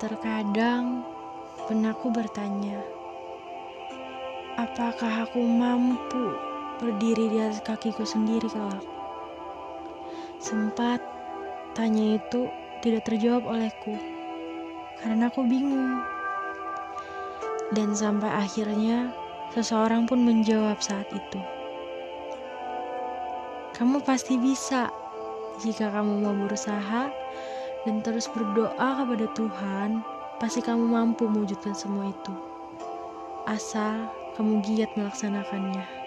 Terkadang benakku bertanya, apakah aku mampu berdiri di atas kakiku sendiri kelak? Sempat tanya itu tidak terjawab olehku karena aku bingung. Dan sampai akhirnya seseorang pun menjawab saat itu. Kamu pasti bisa jika kamu mau berusaha dan terus berdoa kepada Tuhan, pasti kamu mampu mewujudkan semua itu. Asal kamu giat melaksanakannya.